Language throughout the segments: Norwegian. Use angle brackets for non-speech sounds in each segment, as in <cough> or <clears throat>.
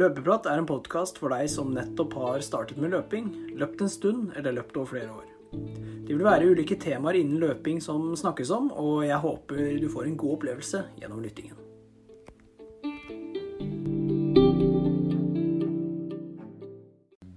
Løpeprat er en podkast for deg som nettopp har startet med løping, løpt en stund eller løpt over flere år. Det vil være ulike temaer innen løping som snakkes om, og jeg håper du får en god opplevelse gjennom lyttingen.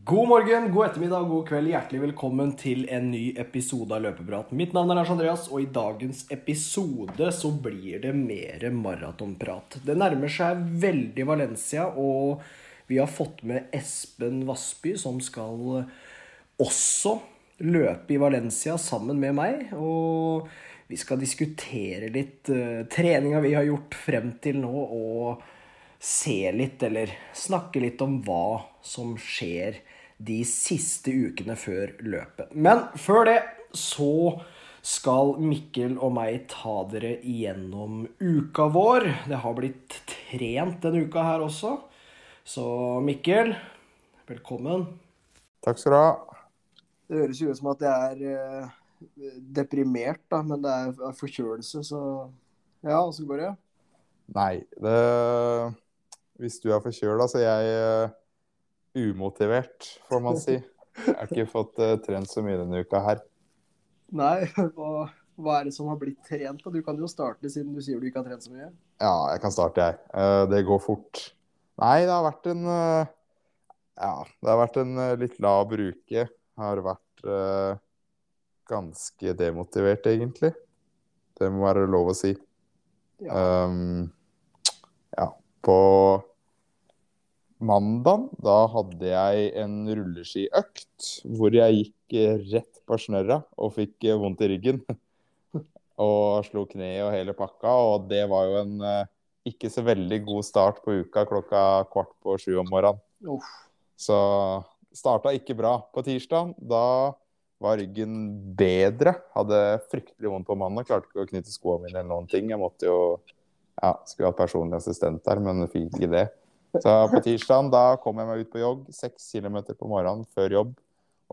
God morgen, god ettermiddag, god kveld. Hjertelig velkommen til en ny episode av Løpeprat. Mitt navn er Lars Andreas, og i dagens episode så blir det mer maratonprat. Det nærmer seg veldig Valencia, og vi har fått med Espen Vassby, som skal også løpe i Valencia sammen med meg. Og vi skal diskutere litt uh, treninga vi har gjort frem til nå, og se litt, eller snakke litt om hva som skjer de siste ukene før løpet. Men før det så skal Mikkel og meg ta dere gjennom uka vår. Det har blitt trent denne uka her også. Så Mikkel, velkommen. Takk skal du ha. Det høres jo ut som at jeg er eh, deprimert, da, men det er forkjølelse, så Ja, åssen går det? Nei, det Hvis du er forkjøla, så jeg eh, umotivert, får man si. Jeg har ikke fått uh, trent så mye denne uka her. Nei, hva, hva, er det som har blitt trent? Du kan jo starte, siden du sier du ikke har trent så mye. Ja, jeg kan starte, jeg. Uh, det går fort. Nei, det har vært en uh, Ja, det har vært en litt laber uke. Har vært ganske demotivert, egentlig. Det må være lov å si. Ja. Um, ja på mandag, da hadde jeg en rulleskiøkt hvor jeg gikk rett på snørra og fikk vondt i ryggen. <laughs> og slo kneet og hele pakka, og det var jo en uh, ikke så veldig god start på uka klokka kvart på sju om morgenen. Uff. Så starta ikke bra. På tirsdag, da var ryggen bedre. Hadde fryktelig vondt på mandag. Klarte ikke å knytte skoene mine eller noen ting. Jeg måtte jo ja, skulle hatt personlig assistent der, men fikk ikke det. Så på tirsdag da kom jeg meg ut på jogg, seks kilometer på morgenen før jobb.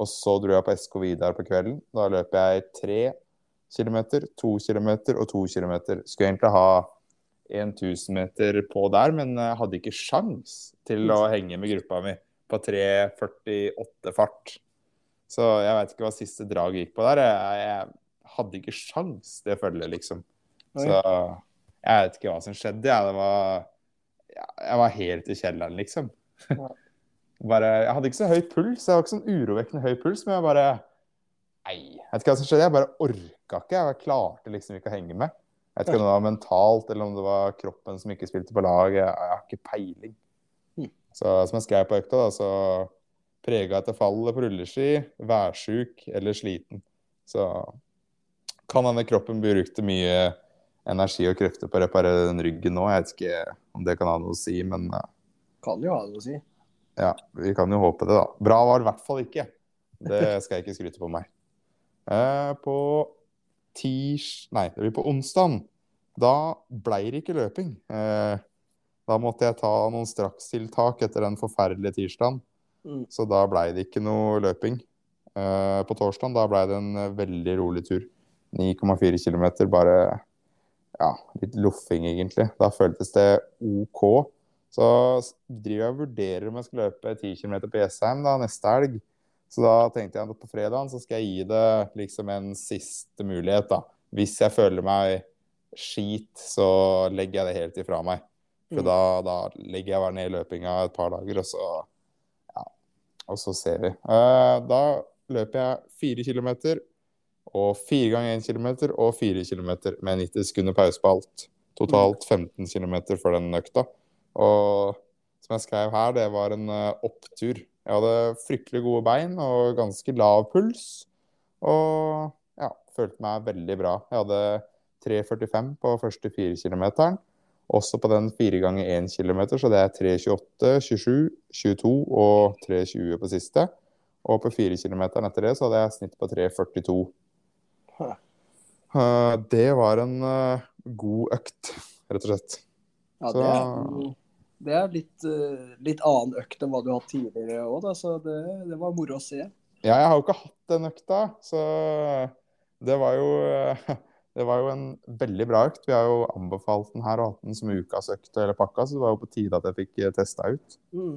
Og så dro jeg på SK Vidar på kvelden. Da løper jeg tre kilometer, to kilometer og to kilometer. Skulle egentlig ha 1000 meter på der, men jeg hadde ikke sjans til å henge med gruppa mi på 3.48 fart. Så jeg veit ikke hva siste drag gikk på der. Jeg, jeg hadde ikke sjans det følget, liksom. Så jeg vet ikke hva som skjedde. Jeg. Det var jeg var helt i kjelleren, liksom. <laughs> bare, jeg hadde ikke så høy puls. Jeg var ikke sånn urovekkende høy puls, men jeg bare Nei, jeg vet ikke hva som skjedde. Jeg bare orka ikke. Jeg klarte liksom ikke å henge med. Jeg vet ikke om det var mentalt, eller om det var kroppen som ikke spilte på lag. Jeg, jeg har ikke peiling. Hm. Så som jeg skrev på økta, da, så prega etter fallet på rulleski, værsjuk eller sliten. Så kan hende kroppen brukte mye energi og krefter på å reparere den ryggen nå. Jeg vet ikke om det kan ha noe å si, men uh, Kan jo ha noe å si. Ja, vi kan jo håpe det, da. Bra var det i hvert fall ikke. Det skal jeg ikke skryte på meg. Uh, på tirs... Nei, det blir på onsdag. Da ble det ikke løping. Uh, da måtte jeg ta noen strakstiltak etter den forferdelige tirsdagen. Mm. Så da ble det ikke noe løping. På torsdag da ble det en veldig rolig tur. 9,4 km. Bare ja, litt loffing, egentlig. Da føltes det OK. Så driver jeg og vurderer om jeg skal løpe 10 km på Jessheim da, neste helg. Så da tenkte jeg at på fredag så skal jeg gi det liksom en siste mulighet, da. Hvis jeg føler meg skit, så legger jeg det helt ifra meg. For mm. da, da, legger jeg bare ned løpinga et par dager, og så ja, og så ser vi. Uh, da løper jeg fire kilometer og fire ganger 1 km og fire km med 90 sekunder pause på alt. Totalt 15 km for den økta. Og som jeg skrev her, det var en uh, opptur. Jeg hadde fryktelig gode bein og ganske lav puls. Og ja, følte meg veldig bra. Jeg hadde 3,45 på første 4 km. Også på den 4 ganger 1 km, så det er 3,28, 27, 22 og 3,20 på siste. Og på 4 km etter det så hadde jeg snitt på 3,42. Det var en uh, god økt, rett og slett. Ja, det er, det er litt, uh, litt, annen økt enn hva du har hatt tidligere òg, så det, det, var moro å se. Ja, jeg har jo ikke hatt den økta, så det var jo <laughs> det var jo en veldig bra økt. Vi har jo anbefalt den her og hatt den som ukas økt eller pakka, så det var jo på tide at jeg fikk testa ut. Mm.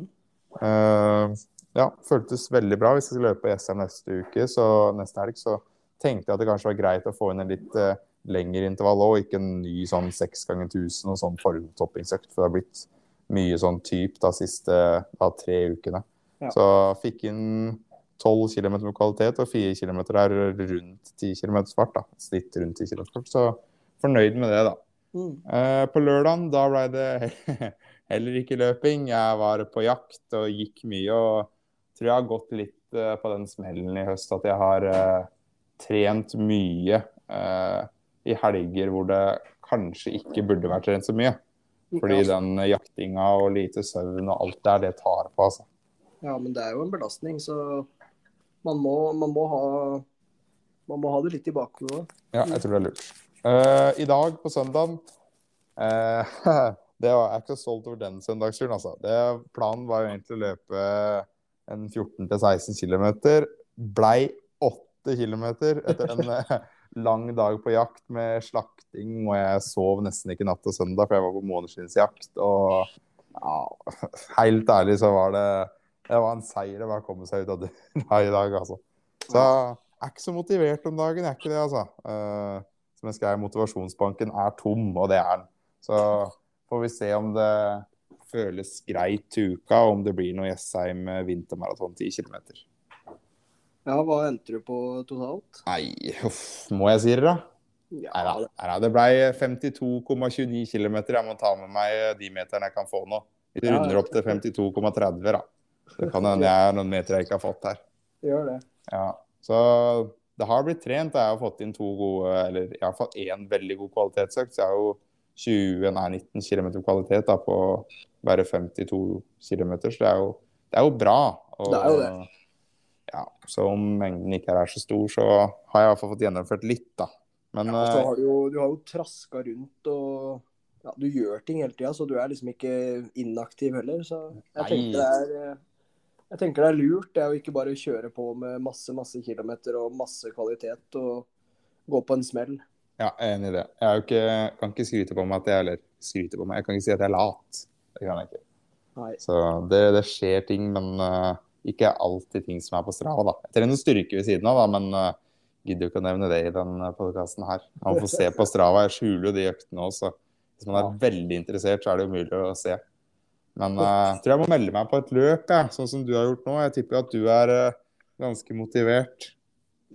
Uh, ja, føltes veldig bra. Hvis jeg skal løpe SM neste uke, så neste helg, så tenkte jeg at det kanskje var greit å få inn en litt uh, lengre intervall òg, ikke en ny sånn seks ganger 1000 og sånn formtoppingsøkt. For det har blitt mye sånn typ de siste da, tre ukene. Ja. Så fikk inn 12 km med kvalitet, og 4 km er rundt 10 km fart. da, Snitt rundt 10 km fart. Så fornøyd med det, da. Mm. Uh, på lørdagen da ble det <laughs> heller ikke løping. Jeg var på jakt og gikk mye. og tror jeg har gått litt uh, på den smellen i høst at jeg har eh, trent mye eh, i helger hvor det kanskje ikke burde vært trent så mye. Fordi ja. den jaktinga og lite søvn og alt der, det tar på, altså. ja, men det er jo en belastning, så man må, man må ha man må ha det litt i bakhodet. Ja, jeg tror det er lurt. Eh, I dag, på søndagen eh, <laughs> det var, Jeg er ikke stolt over den søndagsturen, altså. Det, planen var jo egentlig å løpe en 14-16 km. Blei 8 km etter en <laughs> eh, lang dag på jakt med slakting, og jeg sov nesten ikke natt til søndag, for jeg var på måneskinnsjakt. Og ja, helt ærlig så var det det var en seier å bare komme seg ut av døra i dag, altså. Så jeg er ikke så motivert om dagen, jeg er ikke det, altså. Uh, som jeg skrev, motivasjonsbanken er tom, og det er den. Så får vi se om det føles greit til uka, om det blir noe Jessheim vintermaraton 10 km. Ja, hva endte du på totalt? Nei, uff, må jeg si det, da? Ja, Nei. Nei Det ble 52,29 km. Jeg må ta med meg de meterne jeg kan få nå. Vi runder opp til 52,30, da. Det kan hende jeg er noen meter jeg ikke har fått her. gjør det. Ja, så det har blitt trent. Jeg har fått inn to gode, eller i hvert fall én veldig god kvalitetsøkt. Så jeg har jo 20, nei 19 km kvalitet da, på bare 52 km. Så det er jo, det er jo bra. Og, Det er jo det. Ja, så om mengden ikke er så stor, så har jeg i hvert fall fått gjennomført litt, da. Men Ja, så eh, har du jo, du har jo traska rundt og ja, Du gjør ting hele tida, så du er liksom ikke inaktiv heller. Så jeg tenker det er eh, jeg tenker det er lurt det jo ikke bare å kjøre på med masse masse kilometer og masse kvalitet og gå på en smell. ja, jeg er enig i det. Jeg ikke, kan ikke skryte på meg at jeg eller skryte på meg, jeg kan ikke si at jeg er lat. Det kan jeg ikke. Nei. Så det, det skjer ting, men eh, ikke alltid ting som er på Strava, da. Jeg trener styrke ved siden av, da, men uh, gidder jo ikke å nevne det i den podkasten her. Man får se på Strava. Jeg skjuler jo de øktene også. Hvis man er veldig interessert, så er det jo mulig å se. Men jeg jeg tror jeg må melde meg på et løp, jeg, sånn som du har gjort nå. Jeg tipper at du er uh, ganske motivert.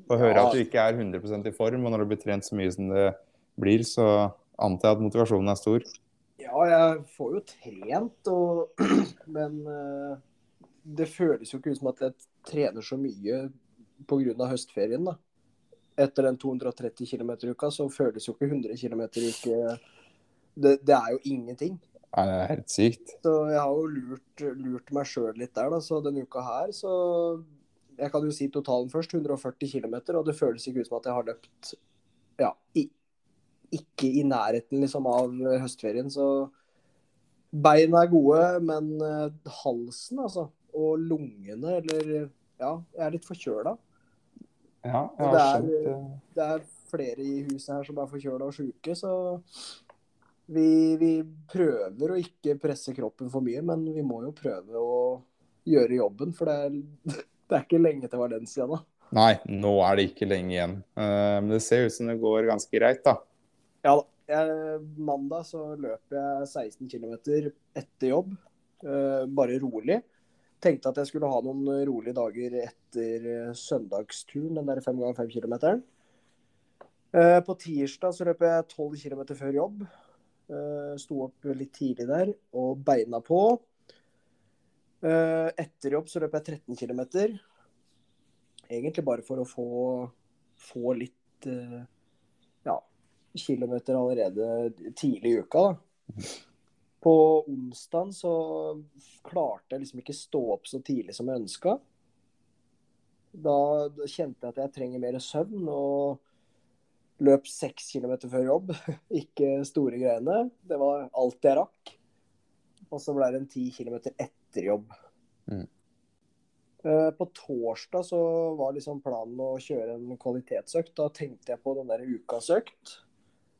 Å høre Ja. at du ikke er 100 i form, og når du blir trent så mye som det blir, så antar jeg at motivasjonen er stor. Ja, jeg får jo trent, og, <clears throat> men eh, det føles jo ikke ut som at jeg trener så mye pga. høstferien. da. Etter den 230 km-uka så føles jo ikke 100 km ikke det, det er jo ingenting. Nei, Det er helt sykt. Så jeg har jo lurt, lurt meg sjøl litt der, da. Så denne uka her, så Jeg kan jo si totalen først. 140 km, og det føles ikke ut som at jeg har løpt ja, i, ikke i nærheten liksom av høstferien. Så beina er gode, men eh, halsen, altså, og lungene, eller Ja, jeg er litt forkjøla. Ja, jeg det har er- skjønt det. Det er flere i huset her som er forkjøla og sjuke, så vi, vi prøver å ikke presse kroppen for mye, men vi må jo prøve å gjøre jobben. For det er, <laughs> det er ikke lenge til Valencia nå. Nei, nå er det ikke lenge igjen. Eh, Men det ser ut som det går ganske greit, da. Ja da. Jeg, mandag så løper jeg 16 km etter jobb, eh, bare rolig. Tenkte at jeg skulle ha noen rolige dager etter eh, søndagsturen, den der 5 ganger 5 kilometeren. På tirsdag så løp jeg 12 km før jobb. Eh, Sto opp litt tidlig der og beina på. Eh, Etter jobb så løp jeg 13 km. Egentlig bare for å få, få litt eh, ja, kilometer allerede tidlig i uka. da. På onsdag så klarte jeg liksom ikke stå opp så tidlig som jeg ønska. Da, kjente jeg at jeg trenger mer søvn, og løp seks kilometer før jobb. <laughs> ikke store greiene. Det var alt jeg rakk. Og så ble det en ti kilometer etter jobb. Mm. Eh, På torsdag så var liksom planen å kjøre en kvalitetsøkt. Da tenkte jeg på den der ukas økt.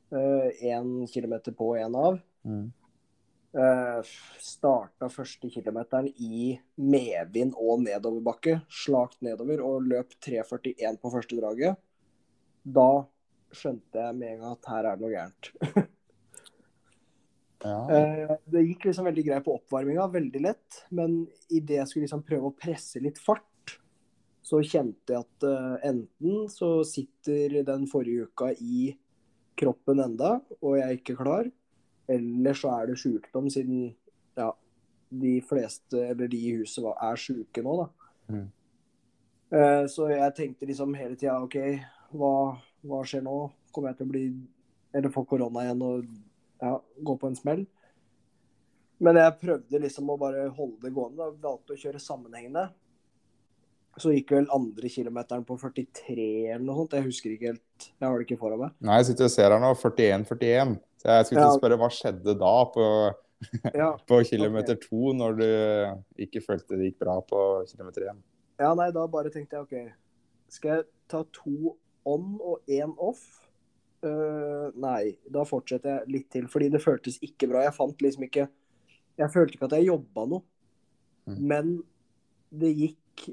Én kilometer på, én av. Mm. Uh, starta første kilometeren i medvind og nedoverbakke. Slakt nedover og løp 3,41 på første draget. Da skjønte jeg med en gang at her er det noe gærent. <laughs> Ja. Eh, det gikk liksom veldig greit på oppvarminga, veldig lett. Men idet jeg skulle liksom prøve å presse litt fart, så kjente jeg at eh, enten så sitter den forrige uka i kroppen enda, og jeg er ikke klar. Eller så er det sjukdom, siden ja, de fleste, eller de i huset, er sjuke nå, da. Mm. Eh, så jeg tenkte liksom hele tida OK, hva, hva skjer nå? Kommer jeg til å bli Eller få korona igjen og ja, gå på en smell? Men jeg prøvde liksom å bare holde det gående. Da. Valgte å kjøre sammenhengende. Så gikk vel andre kilometeren på 43 eller noe sånt. Jeg husker ikke helt. Jeg har det ikke foran meg. Nei, jeg sitter og ser her nå. 41-41. Så jeg skulle Ja. spørre hva skjedde da på, <laughs> på kilometer to, når du ikke følte det gikk bra på kilometer én? ja nei, da bare tenkte jeg OK. Skal jeg ta to on og én off? Uh, nei, da fortsetter jeg litt til. Fordi det føltes ikke bra. Jeg fant liksom ikke Jeg følte ikke at jeg jobba noe. Mm. Men det gikk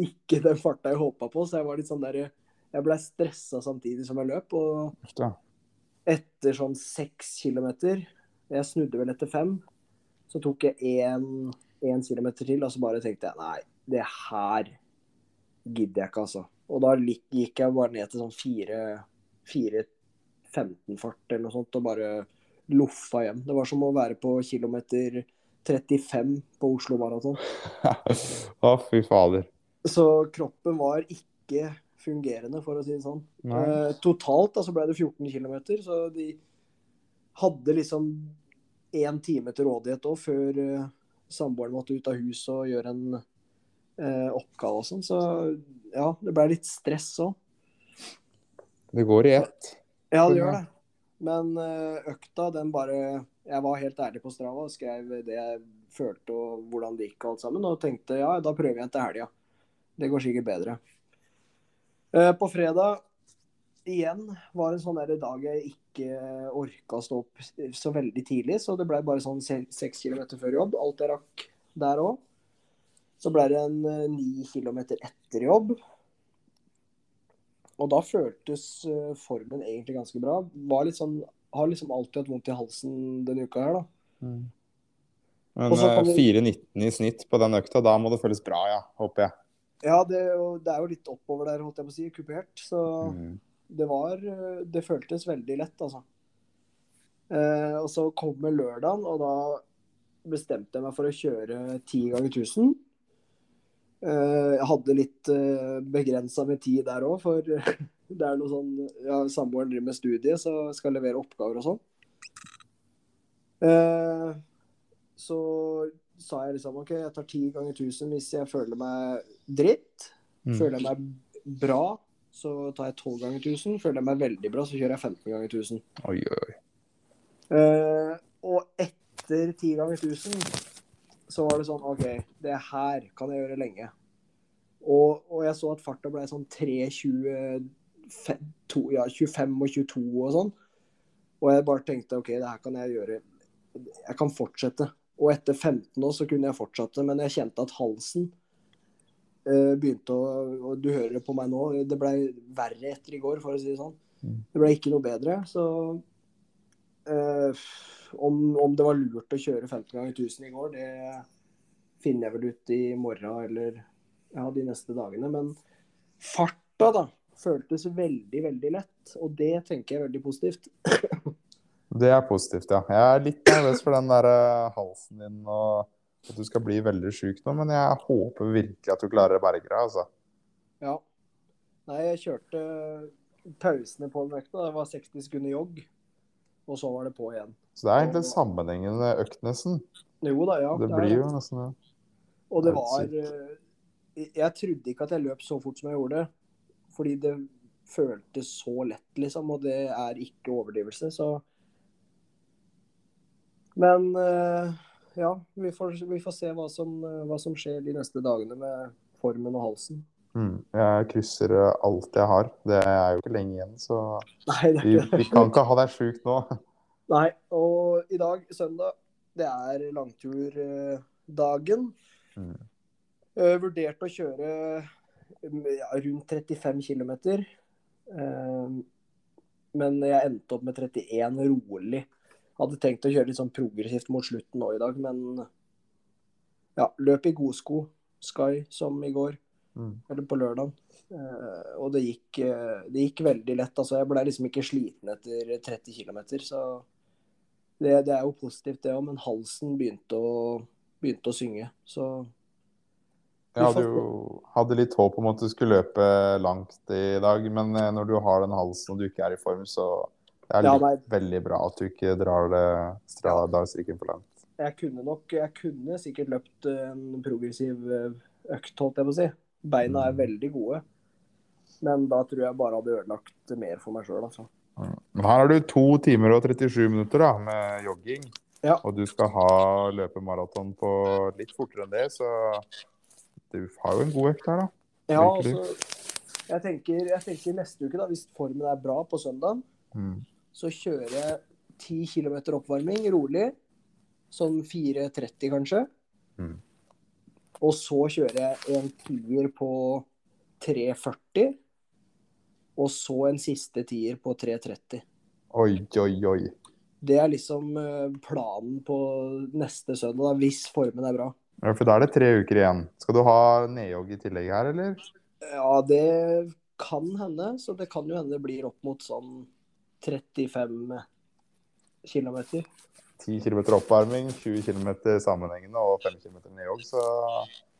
ikke den farta jeg håpa på, så jeg var litt sånn der Jeg blei stressa samtidig som jeg løp. Og. Etter sånn seks kilometer Jeg snudde vel etter fem. Så tok jeg én kilometer til, og så bare tenkte jeg nei, det her gidder jeg ikke, altså. Og da gikk jeg bare ned til sånn fire 4.15-fart eller noe sånt, og bare loffa hjem. Det var som å være på kilometer 35 på Oslo Maraton. <laughs> Å, fy fader. Så kroppen var ikke fungerende, for å si det sånn. Eh, totalt da, så ble det 14 km, så de hadde liksom én time til rådighet òg, før eh, samboeren måtte ut av huset og gjøre en eh, oppgave og sånn. Så ja, det ble litt stress òg. Det går i ett. Ja, det gjør det. Men eh, økta, den bare Jeg var helt ærlig på Strava og skrev det jeg følte og hvordan det gikk og alt sammen, og tenkte ja, da prøver jeg til helga. Det går sikkert bedre. Eh, på fredag igjen var en sånn dag jeg ikke orka å stå opp så veldig tidlig, så det ble bare sånn se- seks kilometer før jobb. Alt jeg rakk der òg. Så ble det en eh, ni kilometer etter jobb. Og da føltes eh, formen egentlig ganske bra. Sånn, har liksom alltid hatt vondt i halsen denne uka her, da. Men eh, kan vi- 4,19 i snitt på den økta, da må det føles bra, ja. Håper jeg. Ja, det, og det er jo litt oppover der, holdt jeg på å si, kupert. Så Mm. det var eh, Det føltes veldig lett, altså. Eh, og så kommer lørdagen, og da bestemte jeg meg for å kjøre ti ganger 1000. Eh, jeg hadde litt eh, begrensa med tid der òg, for <laughs> det er noe sånn ja, Samboeren driver med studie, så skal levere oppgaver og sånn. Eh, så sa jeg liksom OK, jeg tar ti ganger 1000 hvis jeg føler meg dritt. Mm. Føler jeg meg bra, så tar jeg 12 ganger 1000. Føler jeg meg veldig bra, så kjører jeg 15 ganger 1000. Oi, oi. Eh, og etter 10 ganger 1000 så var det sånn OK, det her kan jeg gjøre lenge. Og, og jeg så at farta ble sånn 3.20 to- ja, 25 og 22 og sånn. Og jeg bare tenkte OK, det her kan jeg gjøre. Jeg kan fortsette. Og etter 15 år så kunne jeg fortsette, men jeg kjente at halsen eh, begynte å Og du hører det på meg nå, det ble verre etter i går, for å si det sånn. Mm. Det ble ikke noe bedre. Så eh, om, om det var lurt å kjøre 15 ganger 1000 i går, det finner jeg vel ut i morgen eller ja, de neste dagene. Men farta, da, føltes veldig, veldig lett. Og det tenker jeg er veldig positivt. Det er positivt, ja. Jeg er litt nervøs for den der eh, halsen din og at du skal bli veldig sjuk nå, men jeg håper virkelig at du klarer å berge deg, altså. Ja. Nei, jeg kjørte pausene på den økta. Det var 60 sekunder jogg. Og så var det på igjen. Så det er egentlig en sammenhengende økt, nesten. Jo da, ja. Det det blir jo nesten det. Og det Det var eh, Jeg trodde ikke at jeg løp så fort som jeg gjorde. Fordi det føltes så lett, liksom. Og det er ikke overdrivelse, så Men eh, ja, vi får, vi får se hva som, eh, hva som skjer de neste dagene med formen og halsen. Mm. Jeg krysser eh, alt jeg har. Det er jo ikke lenge igjen, så <laughs> Nei, vi, vi kan ikke ha deg sjukt nå. <laughs> Nei, og i dag, søndag, det er langturdagen. Mm. Uh, vurderte å kjøre um, ja, rundt 35 km. men jeg endte opp med 31 rolig. Hadde tenkt å kjøre litt sånn progressivt mot slutten nå i dag, men ja, løp i godsko. Sky som i går, Mm. eller på lørdag. og det gikk, uh, det gikk veldig lett. Altså, jeg ble liksom ikke sliten etter 30 km, så det, det er jo positivt, det òg. Men halsen begynte å, begynte å synge, så Jeg hadde jo hadde litt håp om at du skulle løpe langt i dag, men eh, når du har den halsen og du ikke er i form, så det er Ja, nei. veldig bra at du ikke drar det stra- dagstrikken for langt. jeg kunne nok Jeg kunne sikkert løpt en progressiv eh, økt, holdt jeg på å si. Beina er Mm. veldig gode. Men da tror jeg bare hadde ødelagt mer for meg sjøl, altså. Her har du to timer og 37 minutter da, med jogging. Ja. Og du skal ha løpe maraton på litt fortere enn det, så du har jo en god økt her, da. Ja, altså jeg tenker, jeg tenker neste uke, da, hvis formen er bra på søndag, Mm. Så kjører jeg 10 km oppvarming rolig. Sånn 4.30 kanskje. Mm. Og så kjører jeg en tier på 3.40. Og så en siste tier på 3.30. Oi, oi, oi. Det er liksom eh, planen på neste søndag, da, hvis formen er bra. Ja, for da er det tre uker igjen. Skal du ha nedjogg i tillegg her, eller? Ja, det kan hende. Så det kan jo hende det blir opp mot sånn 35 km. 10 km oppvarming, 20 km sammenhengende og 5 km nedjogg, så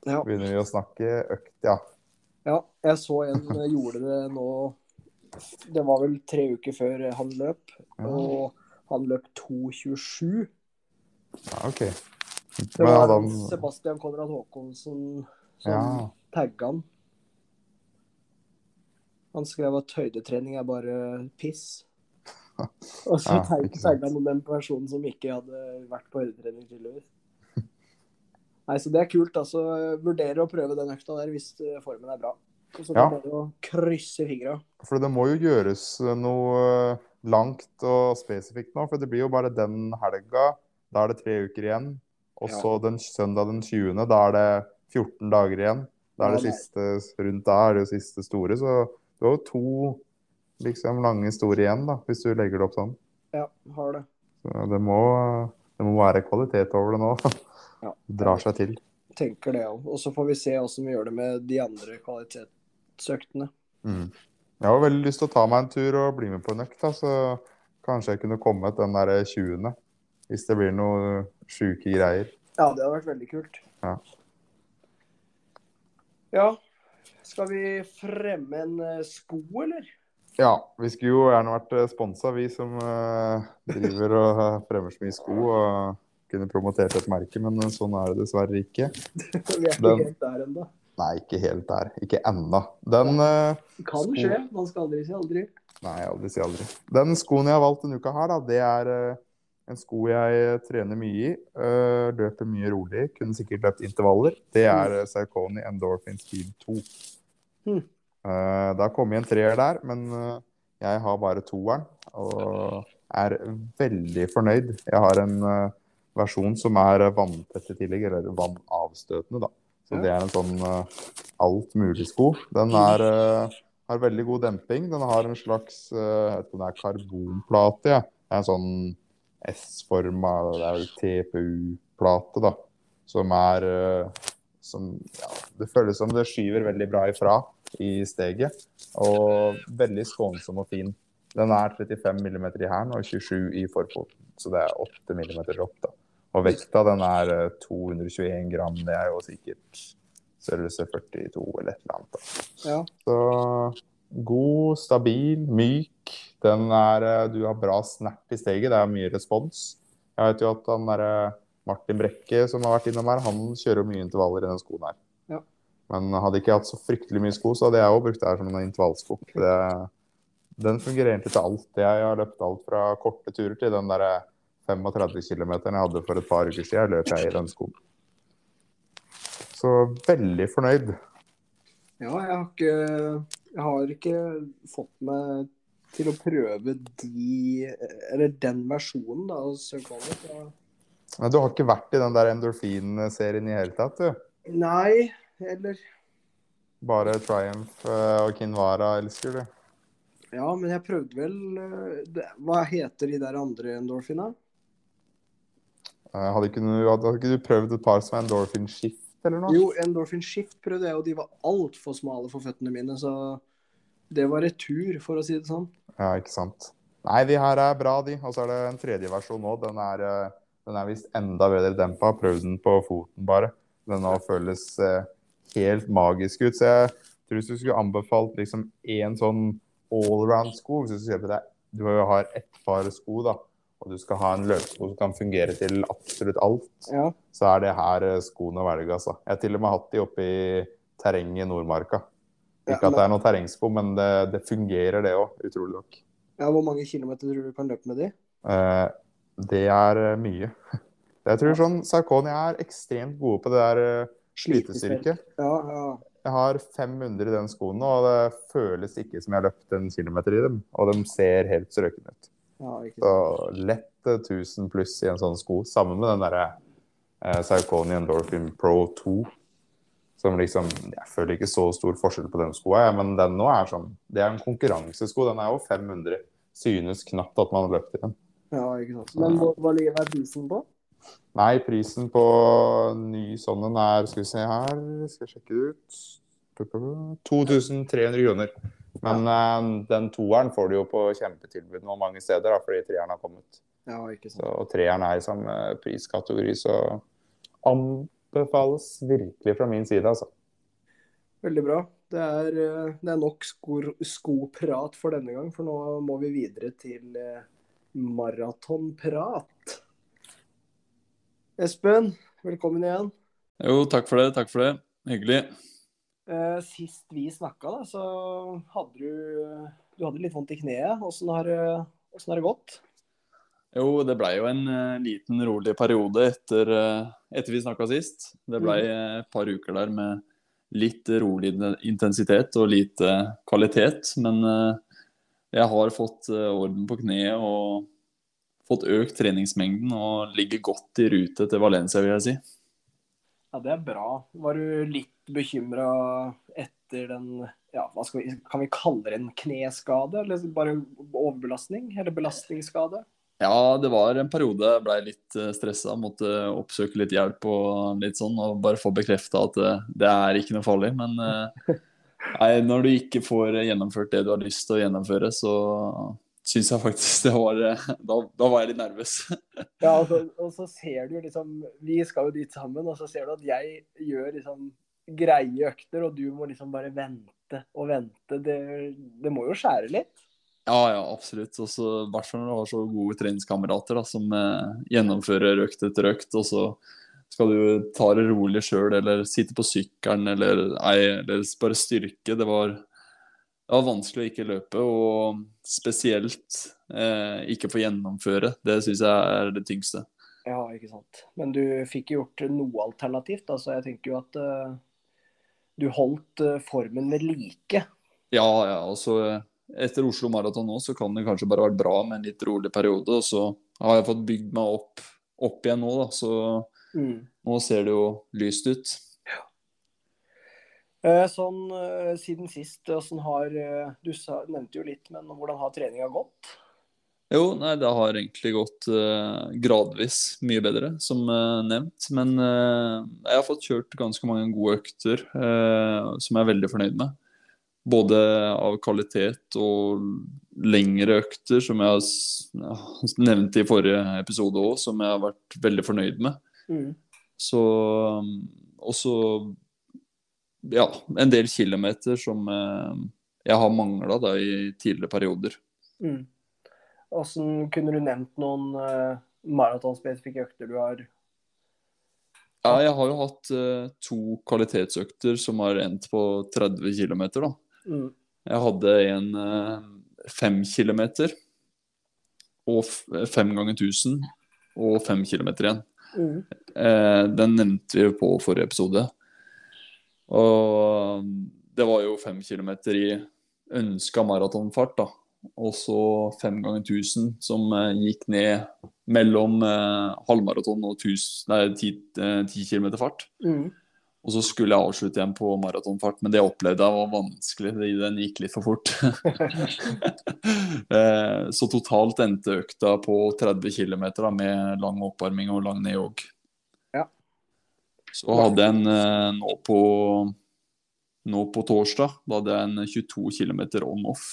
Ja. begynner vi å snakke økt, ja. ja, jeg så en eh, gjorde det nå Det var vel tre uker før han løp. Og han løp 2.27. ja OK. Det var han Sebastian Konrad Haakonsen som Ja. tagga han. Han skrev at høydetrening er bare piss. Og så Ja, tagga han den personen som ikke hadde vært på høydetrening, tidligere. <laughs> Nei, så det er kult. altså. Vurderer å prøve den økta der hvis eh, formen er bra. Og så Ja. du det bare krysse fingra. For det må jo gjøres noe langt og spesifikt nå, for det blir jo bare den helga. Da er det tre uker igjen. Og Ja. så den søndag den 20., da er det 14 dager igjen. Da er det siste rundt da er det siste store, så du har jo to liksom lange store igjen, da, hvis du legger det opp sånn. Ja, har det. Så det må, det må være kvalitet over det nå. <laughs> Ja. Drar seg til. Tenker det òg. Og så får vi se åssen vi gjør det med de andre kvalitetsøktene. Mm. Jeg har veldig lyst til å ta meg en tur og bli med på en økt, da, så kanskje jeg kunne kommet den der 20. Hvis det blir noe sjuke greier. Ja, det hadde vært veldig kult. Ja. Ja. Skal vi fremme en eh, sko, eller? Ja, vi skulle jo gjerne vært sponsa, vi som uh, driver og eh, fremmer så mye sko og kunne promotert et merke, men sånn er det dessverre ikke. <laughs> Vi er ikke Den- helt der ennå. Nei, ikke helt der. Ikke ennå. Den uh, Kan Sko. skje. Man skal aldri si aldri. Nei, aldri si aldri. Den skoen jeg har valgt denne uka her, da, det er uh, en sko jeg trener mye i. Uh, løper mye rolig. Kunne sikkert løpt intervaller. Det er uh, Saucony Endorphin Speed 2. Hmm. Eh, det har kommet en treer der, men eh, jeg har bare toeren. Og er veldig fornøyd. Jeg har en eh, versjon som er vanntett i tillegg, eller vannavstøtende, da. Så det er en sånn alt mulig-sko. Den er har veldig god demping. Den har en slags jeg vet ikke om det er karbonplate. Ja. Det er en sånn S-forma Det er vel TPU-plate, da. Som er som, ja, Det føles som det skyver veldig bra ifra i steget. Og veldig skånsom og fin. Den er 35 mm i hælen og 27 i forfoten. Så det er 8 mm dropp, da. Og vekta den er eh, 221 gram. Det er jo sikkert størrelse 42 eller et eller annet. da. Ja. Så god, stabil, myk. Den er eh, Du har bra snert i steget. Det er mye respons. Jeg vet jo at han derre Martin Brekke som har vært innom her, han kjører mye intervaller i den skoen her. Men hadde ikke jeg hatt så fryktelig mye sko, så hadde jeg òg brukt det her som en intervallsko. Det, den fungerer egentlig til alt. Jeg har løpt alt fra korte turer til den derre 35 km jeg hadde for et par uker siden, løp jeg i den skoen. Så veldig fornøyd. Ja, jeg har ikke Jeg har ikke fått meg til å prøve de Eller den versjonen da, av. Ja. Men du har ikke vært i den der endorfin-serien i hele tatt, du? Nei, eller Bare Triumph eh, og Kinvara elsker du? Ja, men jeg prøvde vel eh, det, Hva heter de der andre endorfina? Eh, Hadde ikke, hadde ikke du prøvd et par som er endorphin shift eller noe? Jo, Endorphin Shift prøvde jeg, og de var altfor smale for føttene mine, så det var retur, for å si det sånn. Ja, ikke sant. Nei, de her er bra, de. Og så er det en tredje versjon nå. Den er, den er visst enda bedre dempa. Prøv den på foten, bare. Den nå føles eh, helt magisk ut. Så jeg tror hvis du skulle anbefalt liksom én sånn allround-sko Hvis du ser på deg Du har ett par sko, da, og du skal ha en løpesko som kan fungere til absolutt alt, Ja. så er det her eh, skoene å velge, altså. Jeg har til og med hatt de oppe i terrenget i Nordmarka. Ja, Ikke at det er noe terrengsko, men det, det fungerer, det òg, utrolig nok. ja, Hvor mange kilometer tror du du kan løpe med de? Eh, det er eh, mye. <laughs> Jeg tror sånn Sarkonia er ekstremt gode på det der eh, slitestyrke. Ja, ja. Jeg har 500 i den skoen nå, og det føles ikke som jeg har løpt en kilometer i dem. Og de ser helt strøkne ut. ja Så lett eh, 1000 pluss i en sånn sko, sammen med den derre eh, Saucony Endorphin Pro 2. Som liksom Jeg føler ikke så stor forskjell på den skoa, jeg, men den nå er sånn Det er en konkurransesko. Den er jo 500. Synes knapt at man har løpt i den. Ja, ikke sant. Men hva, hva ligger verdisen er på? Nei, prisen på ny sånn en er Skal vi se her, skal jeg sjekke ut 2300 kroner. Men ja. den toeren får du jo på kjempetilbud nå mange steder, da, fordi treeren har kommet. Ja, ikke sant. Så, og treeren er i samme priskategori, så anbefales virkelig fra min side, altså. Veldig bra. Det er, eh, det er nok skoprat skoprat for denne gang, for nå må vi videre til eh, maratonprat. Espen, velkommen igjen. Jo, takk for det. Takk for det. Hyggelig. Eh, sist vi snakka, da, så hadde du, du hadde litt vondt i kneet. Åssen har, har det gått? Jo, det blei jo en eh, liten rolig periode etter, eh, etter vi snakka sist. Det blei eh, et par uker der med litt rolig intensitet og lite kvalitet. Men jeg har fått orden på kneet og fått økt treningsmengden og ligger godt i rute til Valencia, vil jeg si. Ja, det er bra. Var du litt bekymra etter den ja, hva skal vi, Kan vi kalle det en kneskade, eller bare overbelastning? Eller belastningsskade? Ja, det var en periode jeg ble litt stressa. Måtte oppsøke litt hjelp og litt sånn, og bare få bekrefta at det, det er ikke noe farlig. Men eh, <laughs> nei, når du ikke får gjennomført det du har lyst til å gjennomføre, så syns jeg faktisk det var eh, Da, da var jeg litt nervøs. <laughs> Ja, og så, og så ser du liksom Vi skal jo dit sammen, og så ser du at jeg gjør liksom greie økter, og du må liksom bare vente og vente. Det, det må jo skjære litt. Ja, ja, absolutt. Og så i hvert fall når du har så gode treningskamerater som eh, gjennomfører økt etter økt, og så skal du ta det rolig sjøl, eller sitte på sykkelen, eller, eller bare styrke. Det var, det var vanskelig å ikke løpe, og spesielt eh, ikke få gjennomføre. Det syns jeg er det tyngste. Ja, ikke sant. Men du fikk gjort noe alternativt, Altså, jeg tenker jo at uh, du holdt uh, formen ved like. Ja, ja. Altså, etter Oslo Maraton nå, så kan det kanskje bare vært bra med en litt rolig periode. Og så har jeg fått bygd meg opp, opp igjen nå, da. Så Mm. nå ser det jo lyst ut. Eh, Sånn eh, siden sist, åssen har eh, Du nevnte jo litt, men hvordan har treninga gått? Jo, nei, det har egentlig gått uh, gradvis mye bedre, som uh, nevnt. Men uh, jeg har fått kjørt ganske mange gode økter som jeg er veldig fornøyd med. Både av kvalitet og lengre økter, som jeg ja, nevnte i forrige episode òg, som jeg har vært veldig fornøyd med. Mm. Så um, også ja, en del kilometer som eh, jeg har mangla i tidligere perioder. Mm. Hvordan kunne du nevnt noen uh, maratonspesifikke økter du har Ja, jeg har jo hatt eh, to kvalitetsøkter som har endt på 30 km. Da. mm. Jeg hadde en eh, fem kilometer og 5 ganger 1000 og 5 kilometer igjen. Mm. Eh, den nevnte vi på forrige episode. Og det var jo fem kilometer i ønska maratonfart, da. Og så fem ganger 1000 som eh, gikk ned mellom eh, halvmaraton og 1000, nei, 10, eh, km fart. Mm. Og så skulle jeg avslutte igjen på maratonfart, men det jeg opplevde jeg var vanskelig. Den gikk litt for fort. <laughs> Eh, så totalt endte økta på 30 km med lang oppvarming og lang nedjogg. Så hadde jeg en eh, nå på, nå på torsdag da hadde jeg en 22 km on-off.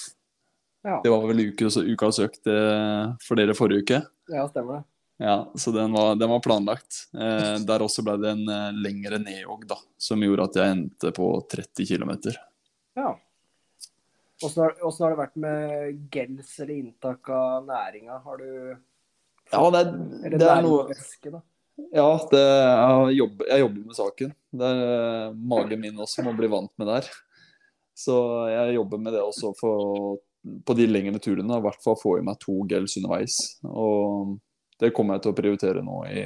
Ja. Det var vel ukas, ukas økt eh, for dere forrige uke. ja, stemmer det. Ja, så den var, den var planlagt. Eh, der også ble det en eh, lengre nedjogg, da, som gjorde at jeg endte på 30 km. Ja. Åssen har, har det vært med gels eller inntak av næringa? Har du Ja, det, er, det er noe væske? Ja, det, jeg, jobber, jeg jobber med saken. Det er eh, magen min også må bli vant med der. Så jeg jobber med det også for, på de lengre turene. I hvert fall få i meg to gels underveis. Og det kommer jeg til å prioritere nå i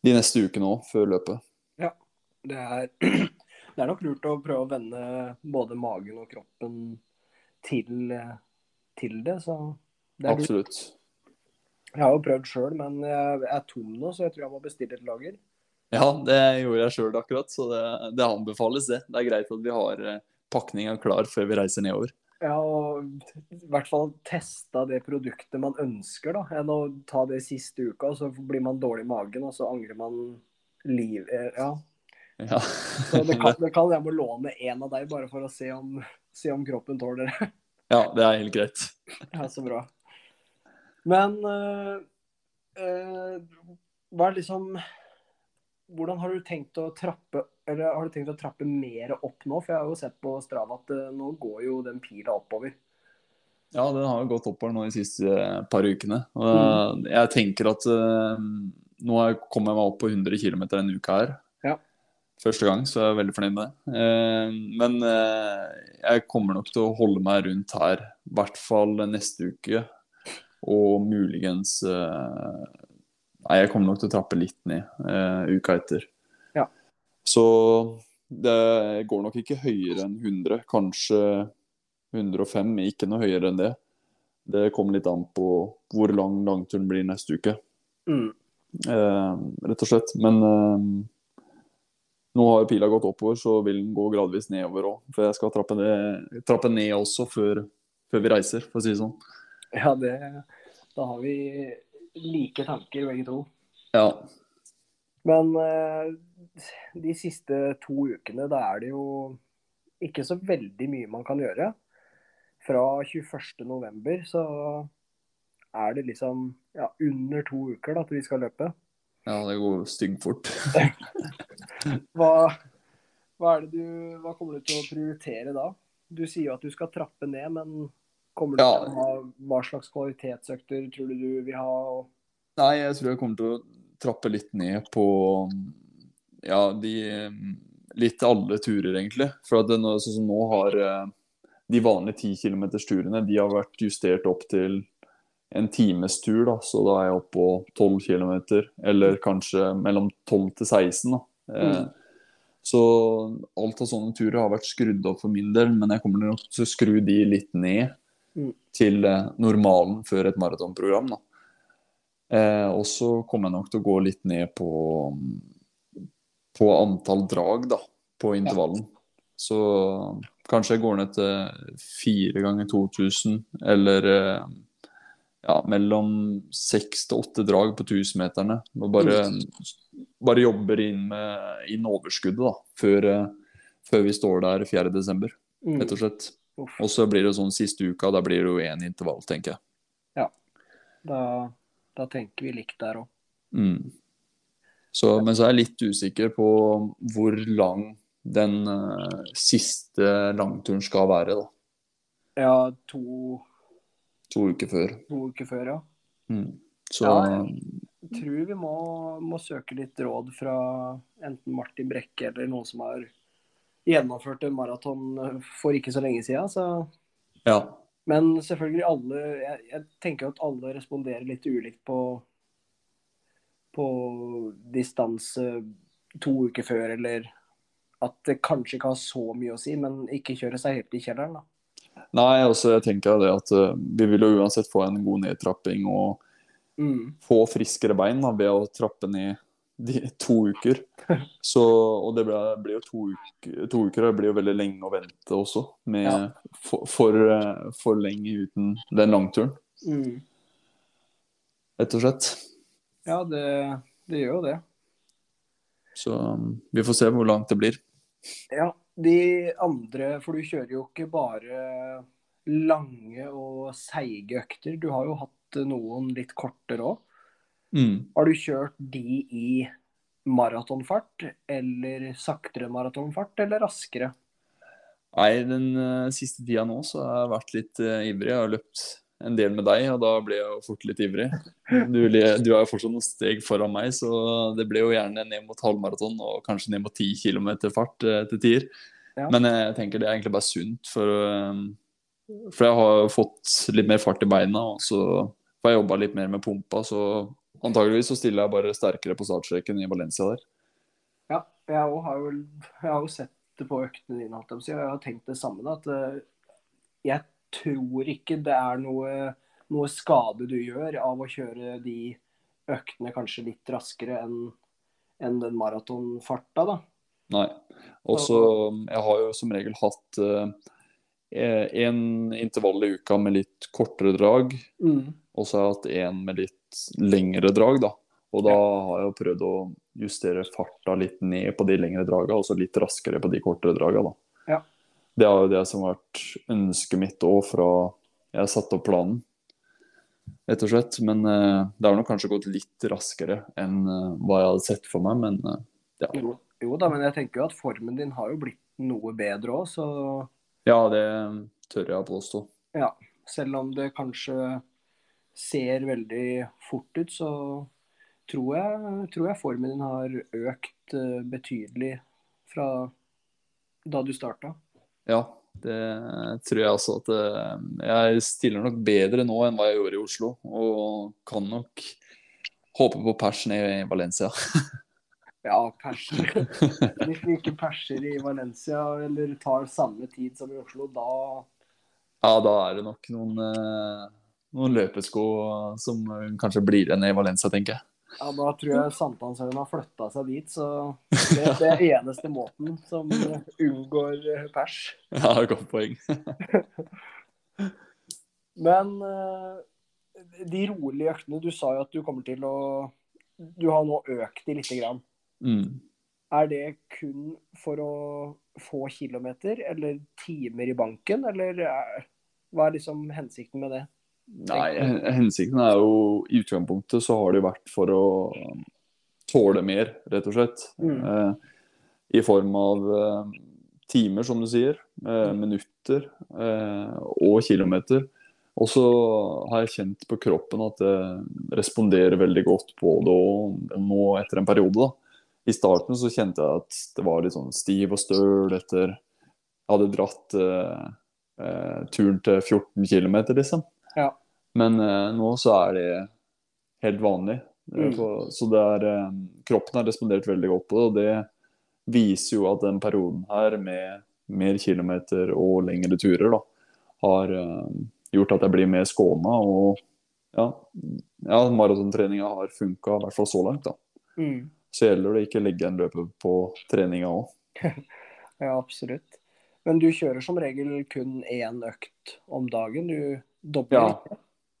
de neste ukene òg, før løpet. Det er, <clears throat> det er nok lurt å prøve å vende både magen og kroppen til, til det. Så det er lurt. Jeg har jo prøvd sjøl, men jeg er tom nå, så jeg tror jeg må bestille et lager. Ja, det gjorde jeg sjøl akkurat, så det, det anbefales, det. Det er greit at vi har eh, pakninga klar før vi reiser nedover. Ja, og i hvert fall testa det produktet man ønsker, da. Enn å ta det siste uka, så blir man dårlig i magen, og så angrer man liv... eh, Ja. Ja. Så det kan, <laughs> det kan jeg må låne en av deg, bare for å se om, se om kroppen tåler det. ja, det er helt greit. Ja, så bra. Men eh, eh, hva er liksom Hvordan har du tenkt å trappe Eller har du tenkt å trappe mer opp nå? For jeg har jo sett på Strava at eh, nå går jo den pila oppover. Ja, den har jo gått oppover nå de siste par ukene. Eh, jeg tenker at nå har jeg kommet meg opp på 100 km en uke her. Ja. Første gang, så jeg er veldig fornøyd med det. Men jeg kommer nok til å holde meg rundt her, i hvert fall neste uke. Og muligens eh, Nei, jeg kommer nok til å trappe litt ned uh, uka etter. Ja. Så det går nok ikke høyere enn 100, kanskje 105, ikke noe høyere enn det. Det kommer litt an på hvor lang langturen blir neste uke, Mm. Uh, rett og slett. Men uh, nå har pila gått oppover, så vil den gå gradvis nedover òg. For jeg skal trappe ned, trappe ned også før, før vi reiser, for å si det sånn. Ja, det Da har vi like tanker, begge to. Ja. Men eh, de siste to ukene, da er det jo ikke så veldig mye man kan gjøre. Fra 21.11. så er det liksom ja, under to uker da, til vi skal løpe. ja, det går styggfort. <laughs> Hva, hva, det du, hva kommer du til å prioritere da? Du sier jo at du skal trappe ned, men kommer du Ja. til å ha hva slags kvalitetsøkter tror du du vil ha? Nei, jeg tror jeg kommer til å trappe litt ned på ja, de litt alle turer, egentlig. For at nå- sånn som nå har eh, de vanlige 10 km-turene de har vært justert opp til en times tur, da. Så da er jeg oppe på 12 km, eller kanskje mellom 12 til 16, da. Eh, Så alt av sånne turer har vært skrudd opp for min del, men jeg kommer nok til å skru de litt ned Mm. Til eh, normalen før et maratonprogram. Eh, og så kommer jeg nok til å gå litt ned på, på antall drag da, på intervallen. Så kanskje jeg går ned til fire ganger 2000, eller eh, ja, mellom seks til åtte drag på 1000-meterne. Og bare, bare jobber inn med inn overskuddet da, før, eh, før vi står der 4. desember, Mm. rett og slett. Uff. Og så blir det sånn siste uka, da blir det jo én intervall, tenker jeg. Da, da tenker vi likt der òg. Mm. Så, men så er jeg litt usikker på hvor lang den uh, siste langturen skal være, da. Ja, to, To uker før. to uker før, ja. Mm. Så Ja, Jeg tror vi må, må søke litt råd fra enten Martin Brekke eller noen som har gjennomført en maraton for ikke så lenge siden. Så. ja. Men selvfølgelig alle jeg, jeg tenker at alle responderer litt ulikt på, på distanse to uker før eller at det kanskje ikke har så mye å si, men ikke kjøre seg helt i kjelleren, da. Nei, altså jeg tenker det at uh, vi vil jo uansett få en god nedtrapping og Mm. få friskere bein da, ved å trappe ned de to uker. Så, og det blir, ble jo to uker, to uker, og det blir jo veldig lenge å vente også, med Ja. for, for, eh, for lenge uten den langturen, Mm. rett og slett. Ja, det, det gjør jo det. Så um, vi får se hvor langt det blir. Ja, de andre For du kjører jo ikke bare lange og seige økter. Du har jo hatt noen litt kortere òg. Mm. Har du kjørt de i maratonfart, eller saktere maratonfart, eller raskere? Nei, den uh, siste tida nå så har jeg vært litt uh, ivrig. Jeg har løpt en del med deg, og da ble jeg jo fort litt ivrig. Du, du er jo fortsatt noen steg foran meg, så det ble jo gjerne ned mot halvmaraton og kanskje ned mot 10 km fart uh, til tider. Ja. Men jeg tenker det er egentlig bare sunt, for, for jeg har fått litt mer fart i beina, og så får jeg jobba litt mer med pumpa, så antageligvis så stiller jeg bare sterkere på startstreken i Valencia der. Ja, jeg òg har jo, jeg har jo sett det på øktene dine, holdt jeg har tenkt det samme. Da, at eh, jeg tror ikke det er noe, noe skade du gjør av å kjøre de øktene kanskje litt raskere enn enn den maratonfarta. da. Nei. Og så Jeg har jo som regel hatt eh, en intervall i uka med litt kortere drag, og så har jeg hatt en med litt lengre drag, da. Og da har jeg prøvd å justere farta litt ned på de lengre draga, og så litt raskere på de kortere draga, da. Ja. Det er jo det som har vært ønsket mitt òg fra jeg satte opp planen, rett og slett. Men uh, det har nok kanskje gått litt raskere enn uh, hva jeg hadde sett for meg, men uh, ja. Jo, jo da, men jeg tenker jo at formen din har jo blitt noe bedre òg, så Ja, det tør jeg å påstå. ja. Selv om det kanskje ser veldig fort ut, så tror jeg, tror jeg formen din har økt eh, betydelig fra da du starta. Ja, det tror jeg også at eh, Jeg stiller nok bedre nå enn hva jeg gjorde i Oslo, og kan nok håpe på pers ned i Valencia. <laughs> Ja, perser. <laughs> Hvis vi ikke perser i Valencia eller tar samme tid som i Oslo, da Ja, da er det nok noen, eh, noen løpesko som kanskje blir igjen i Valencia, tenker jeg. Ja, da tror jeg Sankthanshaugen har flytta seg dit, så <laughs> det, det er eneste måten som unngår eh, pers. Ja, godt poeng. <laughs> Men eh, de rolige øktene, du sa jo at du kommer til å Du har nå økt de lite grann. Mm. Er det kun for å få kilometer eller timer i banken, eller er, hva er liksom hensikten med det? Nei, hensikten er jo I utgangspunktet så har det jo vært for å tåle mer, rett og slett. Mm. Eh, I form av eh, timer, som du sier, eh, minutter eh, og kilometer. Og så har jeg kjent på kroppen at det responderer veldig godt på det og nå etter en periode. da. I starten så kjente jeg at det var litt sånn stiv og støl etter Jeg hadde dratt eh, eh, turen til 14 km, liksom. Ja. Men eh, nå så er det helt vanlig. Eh, Mm. Så det er, eh, kroppen har respondert veldig godt på det, og det viser jo at den perioden her med mer kilometer og lengre turer da, har eh, gjort at jeg blir mer skåna. Og ja, ja maratontreninga har funka, i hvert fall så langt. da. Mm. Så gjelder det ikke å legge en løper på treninga òg. <laughs> Ja, absolutt. Men du kjører som regel kun én økt om dagen? Du dobler Ja. ikke?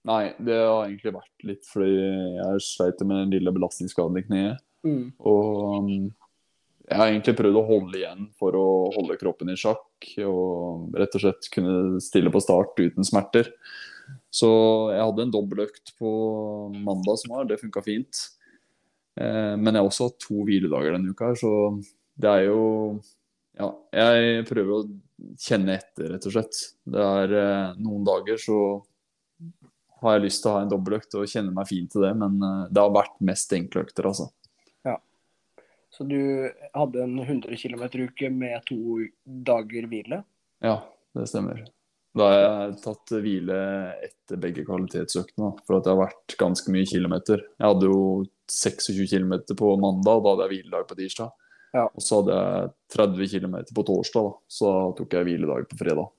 Nei, det har egentlig vært litt fordi jeg sleit med den lille belastningsskaden i kneet. Mm. Og um, jeg har egentlig prøvd å holde igjen for å holde kroppen i sjakk. Og rett og slett kunne stille på start uten smerter. Så jeg hadde en dobbeltøkt på mandag som var, det funka fint. Eh, men jeg har også hatt to hviledager denne uka, så det er jo Ja, jeg prøver å kjenne etter, rett og slett. Det er eh, noen dager så har jeg lyst til å ha en dobbeltøkt og kjenne meg fint til det, men eh, det har vært mest enkle økter, altså. Så du hadde en 100 km-uke med to dager hvile? Ja, det stemmer. Da har jeg tatt hvile etter begge kvalitetsøktene, for at det har vært ganske mye kilometer. Jeg hadde jo 26 km på mandag, da hadde jeg hviledag på tirsdag. Ja. Og så hadde jeg 30 km på torsdag, da. så tok jeg hviledag på fredag.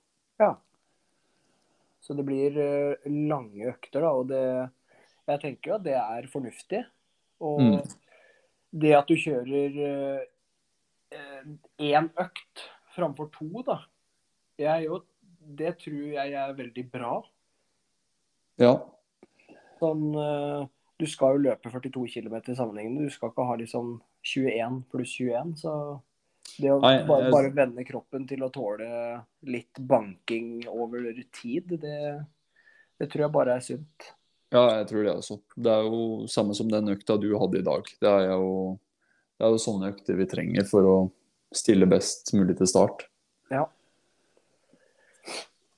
Så det blir eh, lange økter, da. Og det Jeg tenker jo at det er fornuftig. Og Mm. det at du kjører én økt framfor to, da. Jo, det tror jeg er veldig bra. Ja. Sånn eh, Du skal jo løpe 42 km sammenhengende. Du skal ikke ha liksom 21 pluss 21. Så det å bare, bare vende kroppen til å tåle litt banking over tid, det, det tror jeg bare er sunt. ja, jeg tror det også. Det er jo samme som den økta du hadde i dag. Det er jo, det er jo sånne økter vi trenger for å stille best mulig til start. Ja.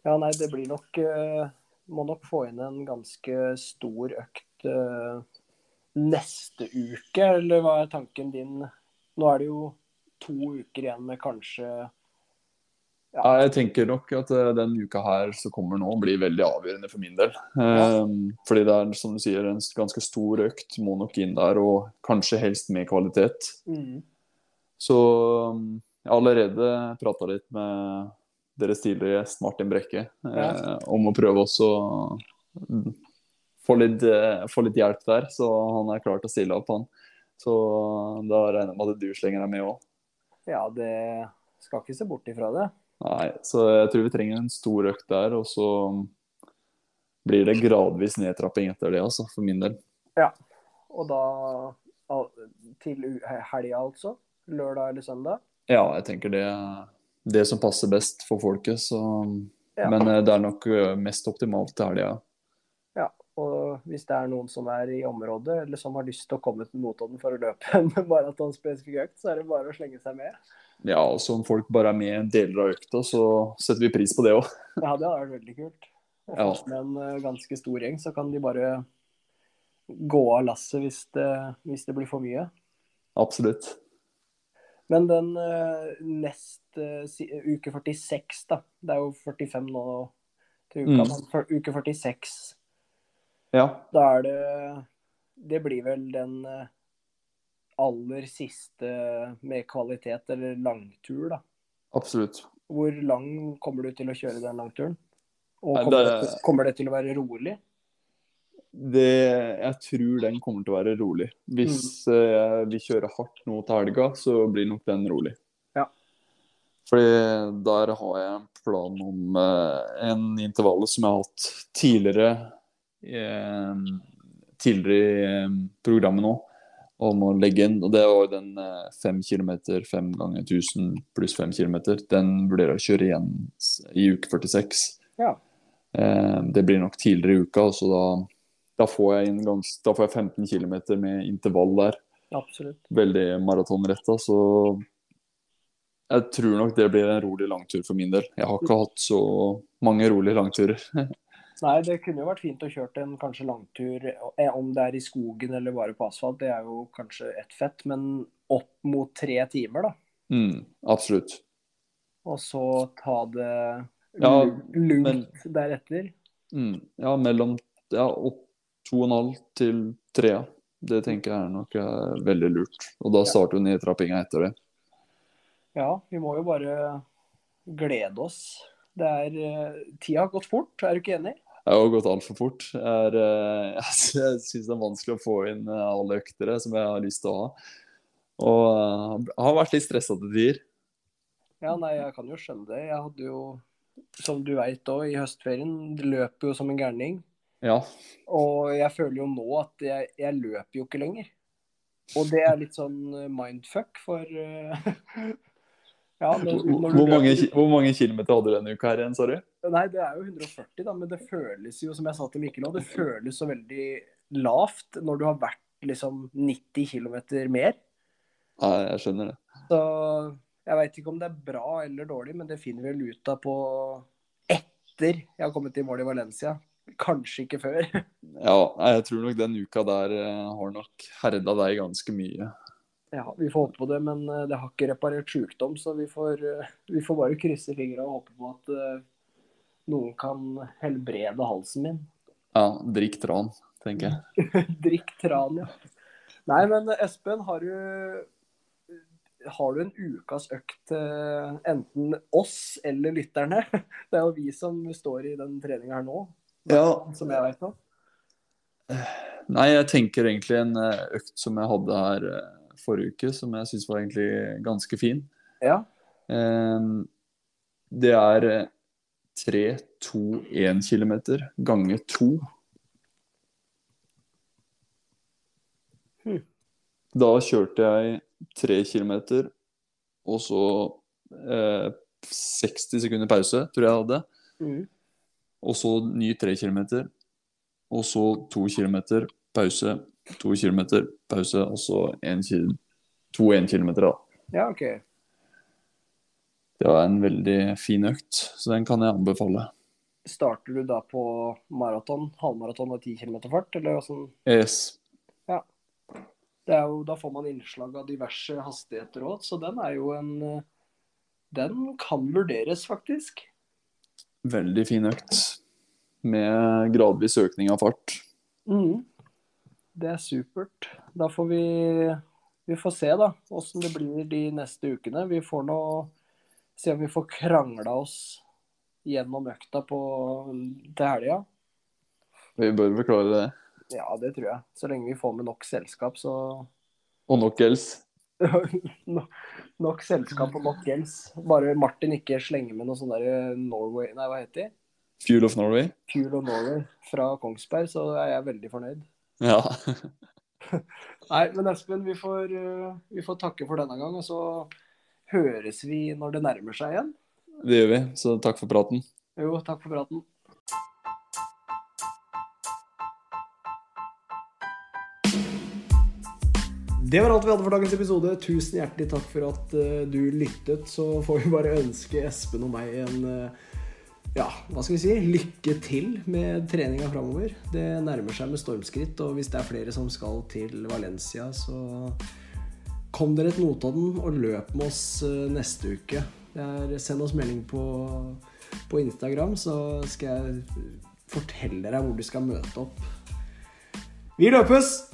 Ja, nei, det blir nok eh, Må nok få inn en ganske stor økt eh, neste uke, eller hva er tanken din? Nå er det jo to uker igjen med kanskje Ja, jeg tenker nok at eh, den uka her som kommer nå, blir veldig avgjørende for min del. Ja. Fordi det er, som du sier, en ganske stor økt. Må nok inn der, og kanskje helst med kvalitet. Så um, jeg har allerede prata litt med deres tidligere gjest Martin Brekke ja. om å prøve også å mm, få litt, eh, få litt hjelp der. Så han er klar til å stille opp, han. Så da regner jeg med at du slenger deg med òg. Ja, det skal ikke se bort ifra det. Nei, så jeg tror vi trenger en stor økt der, og så blir det gradvis nedtrapping etter det, altså, for min del. Ja, Og da til helga, altså? Lørdag eller søndag? Ja, jeg tenker det er det som passer best for folket, så Ja. Men eh, det er nok eh, mest optimalt til helga. Ja, og hvis det er noen som er i området, eller som har lyst til å komme til Notodden for å løpe <laughs> en maratonspesifikk økt, så er det bare å slenge seg med. Ja, og så om folk bare er med deler av økta, så setter vi pris på det òg. <laughs> Ja, det hadde vært veldig kult. Og Ja. med en eh, ganske stor gjeng, så kan de bare gå av lasset hvis det, hvis det blir for mye. Absolutt. Men den eh, nest eh, uke 46, da. Det er jo 45 nå til uka, Mm. uke 46, Ja. da er det Det blir vel den eh, aller siste med kvalitet, eller langtur, da. Absolutt. Hvor lang kommer du til å kjøre den langturen? Og Nei, kommer det- det, kommer det til å være rolig? Det, jeg tror den kommer til å være rolig. Hvis eh, vi kjører hardt nå til helga, så blir nok den rolig. Ja. Fordi der har jeg en plan om uh, en intervall som jeg har hatt tidligere tidligere i eh, programmet nå, om å legge inn. Og det var den eh, fem kilometer, fem ganger 1000 pluss fem kilometer. Den vurderer jeg å kjøre igjen i uke 46. Ja. Eh, det blir nok tidligere i uka, så da, da, får jeg inn gans, da får jeg 15 km med intervall der. Absolutt. Veldig maratonretta, så jeg tror nok det blir en rolig langtur for min del. Jeg har ikke hatt så mange rolige langturer. <laughs> Nei, det kunne jo vært fint å kjørt en kanskje langtur, eh, om det er i skogen eller bare på asfalt. Det er jo kanskje ett fett, men opp mot tre timer, da. Mm, absolutt. Og så ta det Ja, lu- lugnt men- deretter. Mm, ja, mellom ja, opp to og en halv til tre. Det tenker jeg er nok er veldig lurt. Og da starter jo nedtrappinga etter det. Ja, vi må jo bare glede oss. Det er eh, Tida har gått fort, er du ikke enig? Det har gått altfor fort. Er, eh, <laughs> jeg syns det er vanskelig å få inn eh, alle øktere som jeg har lyst til å ha. Og jeg har vært litt stressa til tider. Ja, nei, jeg kan jo skjønne det. Jeg hadde jo, som du veit òg, i høstferien løp jo som en gærning. Ja. Og jeg føler jo nå at jeg, jeg løper jo ikke lenger. Og det er litt sånn mindfuck, for <laughs> Ja, når, når hvor, mange, hvor mange kilometer hadde du denne uka her igjen, sa du? Nei, det er jo 140, da, men det føles jo, som jeg sa til Mikkel òg, det føles så veldig lavt når du har vært liksom 90 km mer. Nei, jeg skjønner det. Så jeg veit ikke om det er bra eller dårlig, men det finner vi vel ut av på etter jeg har kommet i mål i Valencia. Kanskje ikke før. <laughs> Ja, jeg tror nok den uka der eh, har nok herda deg ganske mye. Ja, Vi får håpe på det, men eh, det har ikke reparert sykdom, så vi får, eh, vi får bare krysse fingra og håpe på at eh, noen kan helbrede halsen min. Ja, drikk tran, tenker jeg. <laughs> Drikk tran, ja. Nei, men Espen, har du har du en ukas økt enten oss eller lytterne? <laughs> Det er jo vi som står i den treninga her nå, Ja, som jeg veit om. Nei, jeg tenker egentlig en økt som jeg hadde her forrige uke, som jeg syns var egentlig ganske fin. Ja. Ehm, Det er eh, 3-2-1 km gange 2. Hmm. Da kjørte jeg 3 km, og så eh, 60 sekunder pause, tror jeg jeg hadde. Mm. Og så ny 3 km, og så 2 km pause, 2 kilometer pause, og så to en kilometer, da. ja, OK. Det var en veldig fin økt, så den kan jeg anbefale. Starter du da på maraton, halvmaraton og 10 km fart, eller åssen? Yes. Det er jo, da får man innslag av diverse hastigheter òg, så den er jo en Den kan vurderes, faktisk. Veldig fin økt. Med gradvis økning av fart. Mhm. Det er supert. Da får vi Vi får se, da, åssen det blir de neste ukene. Vi får nå se om vi får krangla oss gjennom økta på, til helga. Vi bør vel klare det. Ja, det tror jeg. Så lenge vi får med nok selskap, så Og nok gels. <laughs> No- Nok selskap og nok gels. Bare Martin ikke slenger med noe sånn der Norway Nei, hva heter de? Fuel of Norway. Fuel of Norway fra Kongsberg, så er jeg veldig fornøyd. Ja. <laughs> Nei, men Espen, vi får, uh, vi får takke for denne gang, og så høres vi når det nærmer seg igjen. Det gjør vi, så takk for praten. Jo, takk for praten. Det var alt vi hadde for dagens episode. Tusen hjertelig takk for at eh, du lyttet. Så får vi bare ønske Espen og meg en eh, ja, hva skal vi si, lykke til med treninga framover. Det nærmer seg med stormskritt, og hvis det er flere som skal til Valencia, så kom dere til Notodden og løp med oss eh, neste uke. Er, send oss melding på, på Instagram, så skal jeg fortelle deg hvor du skal møte opp. Vi løpes!